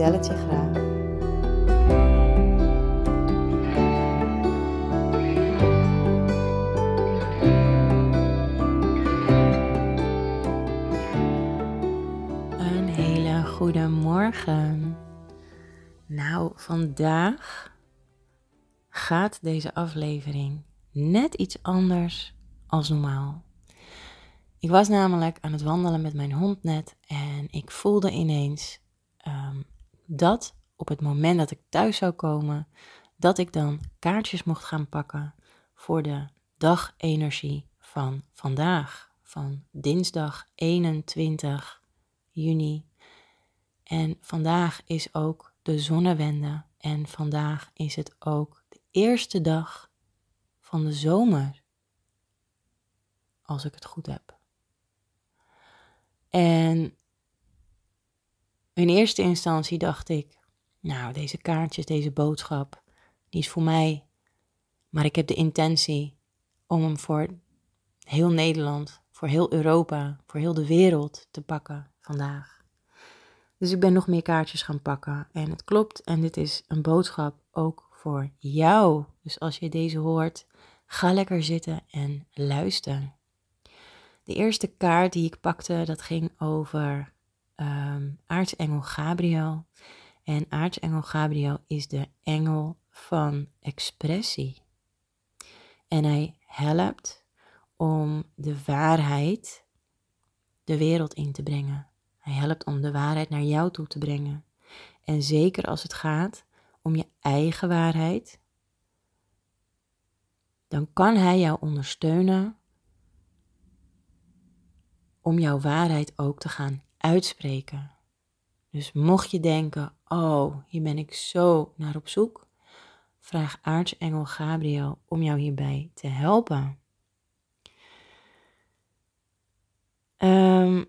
Vertel graag. Een hele goede morgen. Nou, vandaag gaat deze aflevering net iets anders als normaal. Ik was namelijk aan het wandelen met mijn hond net en ik voelde ineens um, dat op het moment dat ik thuis zou komen, dat ik dan kaartjes mocht gaan pakken voor de dagenergie van vandaag, van dinsdag 21 juni. En vandaag is ook de zonnewende en vandaag is het ook de eerste dag van de zomer, als ik het goed heb. En in eerste instantie dacht ik, nou, deze kaartjes, deze boodschap, die is voor mij. Maar ik heb de intentie om hem voor heel Nederland, voor heel Europa, voor heel de wereld te pakken vandaag. Dus ik ben nog meer kaartjes gaan pakken. En het klopt, en dit is een boodschap ook voor jou. Dus als je deze hoort, ga lekker zitten en luister. De eerste kaart die ik pakte, dat ging over um, aartsengel Gabriel. En aartsengel Gabriel is de engel van expressie. En hij helpt om de waarheid de wereld in te brengen. Hij helpt om de waarheid naar jou toe te brengen. En zeker als het gaat om je eigen waarheid, dan kan hij jou ondersteunen om jouw waarheid ook te gaan uitspreken. Dus mocht je denken, oh, hier ben ik zo naar op zoek, vraag aartsengel Gabriel om jou hierbij te helpen. Um,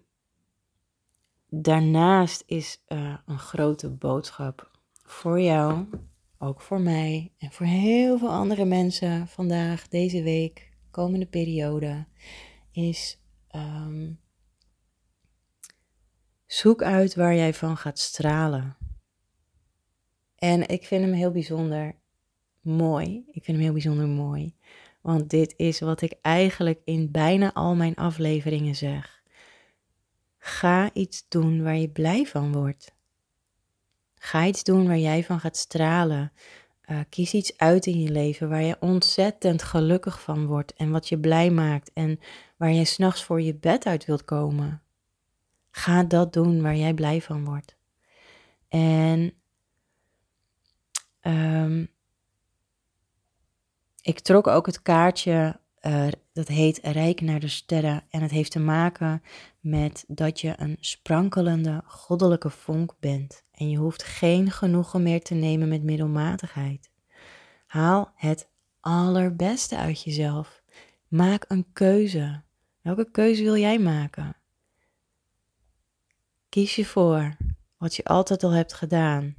daarnaast is uh, een grote boodschap voor jou, ook voor mij en voor heel veel andere mensen vandaag, deze week, komende periode, is um, Zoek uit waar jij van gaat stralen. En ik vind hem heel bijzonder mooi. Ik vind hem heel bijzonder mooi. Want dit is wat ik eigenlijk in bijna al mijn afleveringen zeg. Ga iets doen waar je blij van wordt. Ga iets doen waar jij van gaat stralen. Uh, kies iets uit in je leven waar je ontzettend gelukkig van wordt en wat je blij maakt en waar je s'nachts voor je bed uit wilt komen. Ga dat doen waar jij blij van wordt. En um, ik trok ook het kaartje, uh, dat heet Rijk naar de Sterren. En het heeft te maken met dat je een sprankelende goddelijke vonk bent. En je hoeft geen genoegen meer te nemen met middelmatigheid. Haal het allerbeste uit jezelf. Maak een keuze. Welke keuze wil jij maken? Kies je voor wat je altijd al hebt gedaan,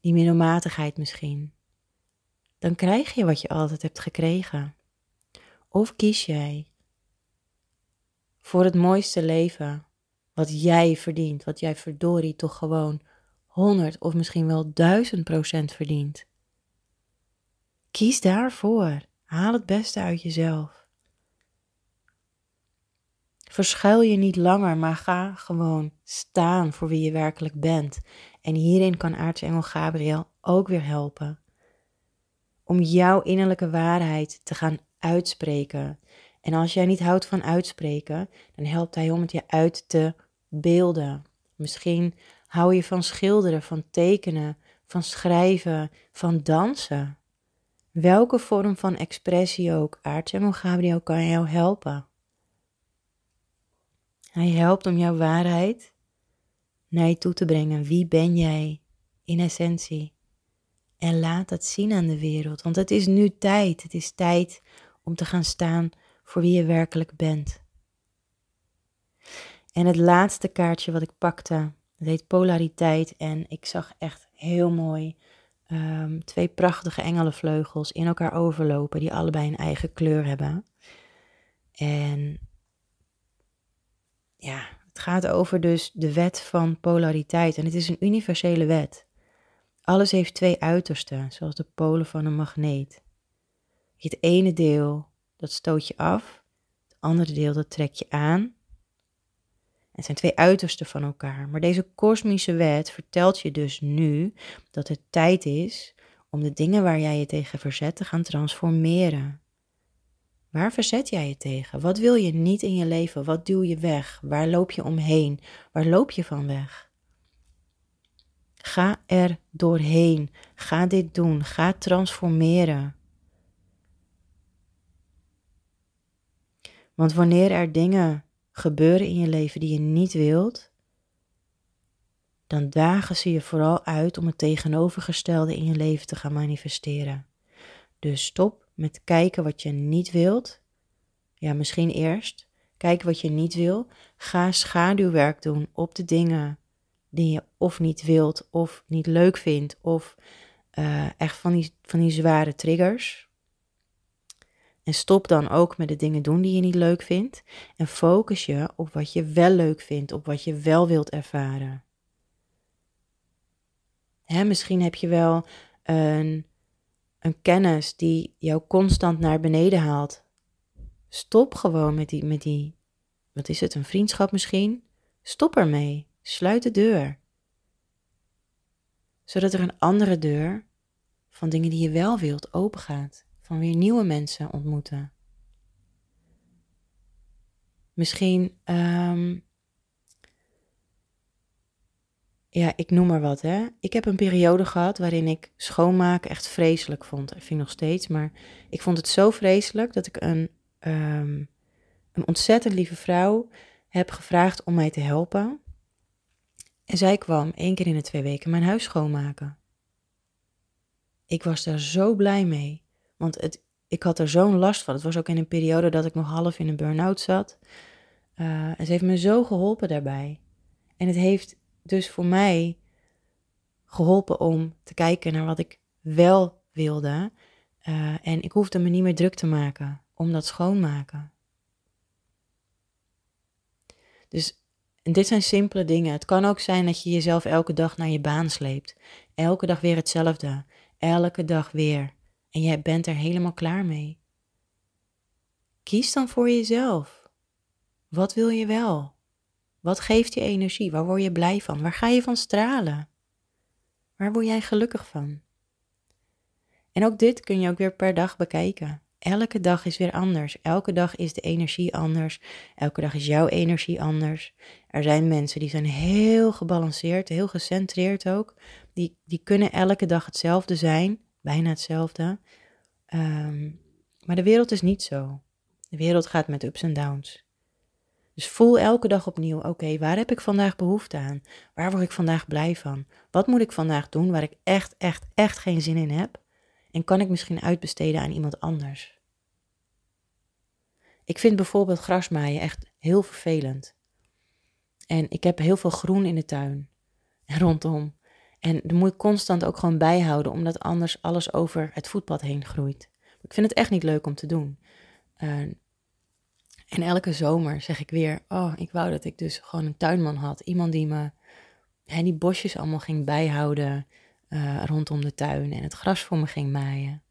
die middelmatigheid misschien, dan krijg je wat je altijd hebt gekregen. Of kies jij voor het mooiste leven, wat jij verdient, wat jij verdorie toch gewoon 100 of misschien wel 1000 procent verdient. Kies daarvoor. Haal het beste uit jezelf. Verschuil je niet langer, maar ga gewoon staan voor wie je werkelijk bent. En hierin kan aartsengel Gabriel ook weer helpen. Om jouw innerlijke waarheid te gaan uitspreken. En als jij niet houdt van uitspreken, dan helpt hij om het je uit te beelden. Misschien hou je van schilderen, van tekenen, van schrijven, van dansen. Welke vorm van expressie ook, aartsengel Gabriel kan jou helpen. Hij helpt om jouw waarheid naar je toe te brengen. Wie ben jij in essentie? En laat dat zien aan de wereld, want het is nu tijd. Het is tijd om te gaan staan voor wie je werkelijk bent. En het laatste kaartje wat ik pakte, dat heet polariteit. En ik zag echt heel mooi ehm, twee prachtige engelenvleugels in elkaar overlopen, die allebei een eigen kleur hebben. En ja, het gaat over dus de wet van polariteit. En het is een universele wet. Alles heeft twee uitersten, zoals de polen van een magneet. Het ene deel, dat stoot je af. Het andere deel, dat trek je aan. Het zijn twee uitersten van elkaar. Maar deze kosmische wet vertelt je dus nu dat het tijd is om de dingen waar jij je tegen verzet te gaan transformeren. Waar verzet jij je tegen? Wat wil je niet in je leven? Wat duw je weg? Waar loop je omheen? Waar loop je van weg? Ga er doorheen. Ga dit doen. Ga transformeren. Want wanneer er dingen gebeuren in je leven die je niet wilt, dan dagen ze je vooral uit om het tegenovergestelde in je leven te gaan manifesteren. Dus stop met kijken wat je niet wilt. Ja, misschien eerst. Kijken wat je niet wil. Ga schaduwwerk doen op de dingen die je of niet wilt, of niet leuk vindt, of uh, echt van die, van die zware triggers. En stop dan ook met de dingen doen die je niet leuk vindt. En focus je op wat je wel leuk vindt, op wat je wel wilt ervaren. Hè, misschien heb je wel een, een kennis die jou constant naar beneden haalt. Stop gewoon met die, met die, wat is het, een vriendschap misschien? Stop ermee. Sluit de deur. Zodat er een andere deur van dingen die je wel wilt open gaat van weer nieuwe mensen ontmoeten. Misschien, um, ja, ik noem maar wat, hè. Ik heb een periode gehad waarin ik schoonmaken echt vreselijk vond. Ik vind nog steeds, maar ik vond het zo vreselijk dat ik een, um, een ontzettend lieve vrouw heb gevraagd om mij te helpen. En zij kwam één keer in de twee weken mijn huis schoonmaken. Ik was daar zo blij mee. Want het, ik had er zo'n last van. Het was ook in een periode dat ik nog half in een burn-out zat. Uh, en ze heeft me zo geholpen daarbij. En het heeft dus voor mij geholpen om te kijken naar wat ik wel wilde. Uh, en ik hoefde me niet meer druk te maken om dat schoonmaken. Dus dit zijn simpele dingen. Het kan ook zijn dat je jezelf elke dag naar je baan sleept. Elke dag weer hetzelfde. Elke dag weer en jij bent er helemaal klaar mee. Kies dan voor jezelf. Wat wil je wel? Wat geeft je energie? Waar word je blij van? Waar ga je van stralen? Waar word jij gelukkig van? En ook dit kun je ook weer per dag bekijken. Elke dag is weer anders. Elke dag is de energie anders. Elke dag is jouw energie anders. Er zijn mensen die zijn heel gebalanceerd, heel gecentreerd ook. Die, die kunnen elke dag hetzelfde zijn bijna hetzelfde. Ehm, maar de wereld is niet zo. De wereld gaat met ups en downs. Dus voel elke dag opnieuw: oké, waar heb ik vandaag behoefte aan? Waar word ik vandaag blij van? Wat moet ik vandaag doen waar ik echt, echt, echt geen zin in heb? En kan ik misschien uitbesteden aan iemand anders? Ik vind bijvoorbeeld grasmaaien echt heel vervelend. En ik heb heel veel groen in de tuin en rondom. En dat moet ik constant ook gewoon bijhouden, omdat anders alles over het voetpad heen groeit. Ik vind het echt niet leuk om te doen. Uh, en elke zomer zeg ik weer, oh, ik wou dat ik dus gewoon een tuinman had. Iemand die me hè, die bosjes allemaal ging bijhouden uh, rondom de tuin en het gras voor me ging maaien.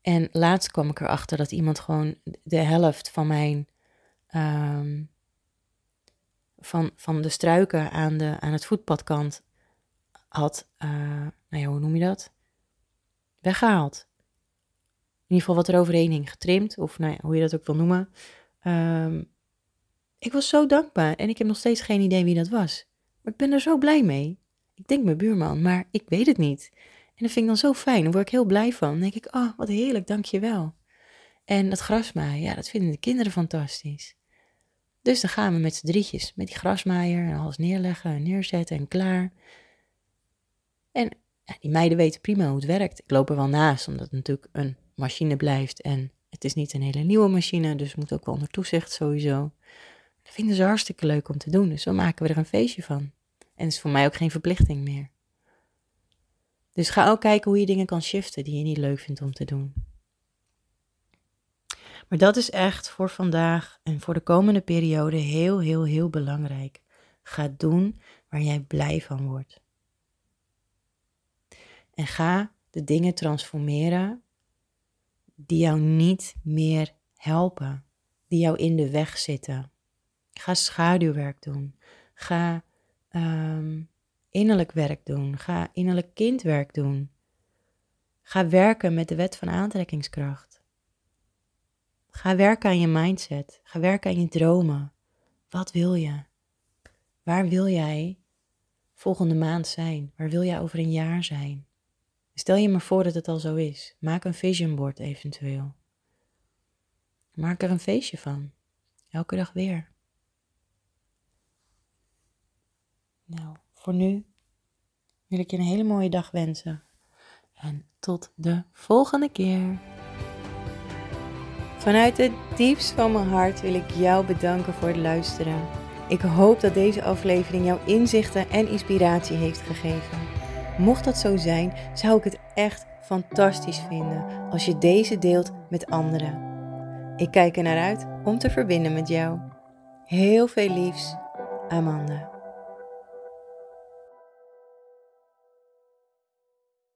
En laatst kwam ik erachter dat iemand gewoon de helft van mijn um, van, van de struiken aan, de, aan het voetpadkant had, uh, nou ja, hoe noem je dat? Weggehaald. In ieder geval wat er overheen hing, getrimd, of nou ja, hoe je dat ook wil noemen. Um, ik was zo dankbaar en ik heb nog steeds geen idee wie dat was. Maar ik ben er zo blij mee. Ik denk mijn buurman, maar ik weet het niet. En dat vind ik dan zo fijn, daar word ik heel blij van. Dan denk ik, oh, wat heerlijk, dank je wel. En dat grasmaaien, ja, dat vinden de kinderen fantastisch. Dus dan gaan we met z'n drietjes met die grasmaaier en alles neerleggen en neerzetten en klaar. En die meiden weten prima hoe het werkt. Ik loop er wel naast, omdat het natuurlijk een machine blijft. En het is niet een hele nieuwe machine, dus moet ook wel onder toezicht sowieso. Dat vinden ze hartstikke leuk om te doen, dus zo maken we er een feestje van. En is voor mij ook geen verplichting meer. Dus ga ook kijken hoe je dingen kan shiften die je niet leuk vindt om te doen. Maar dat is echt voor vandaag en voor de komende periode heel, heel, heel belangrijk. Ga doen waar jij blij van wordt. En ga de dingen transformeren die jou niet meer helpen, die jou in de weg zitten. Ga schaduwwerk doen. Ga ehm, innerlijk werk doen. Ga innerlijk kindwerk doen. Ga werken met de wet van aantrekkingskracht. Ga werken aan je mindset. Ga werken aan je dromen. Wat wil je? Waar wil jij volgende maand zijn? Waar wil jij over een jaar zijn? Stel je maar voor dat het al zo is. Maak een vision board eventueel. Maak er een feestje van. Elke dag weer. Nou, voor nu wil ik je een hele mooie dag wensen. En tot de volgende keer. Vanuit het diepst van mijn hart wil ik jou bedanken voor het luisteren. Ik hoop dat deze aflevering jouw inzichten en inspiratie heeft gegeven. Mocht dat zo zijn, zou ik het echt fantastisch vinden als je deze deelt met anderen. Ik kijk er naar uit om te verbinden met jou. Heel veel liefs, Amanda.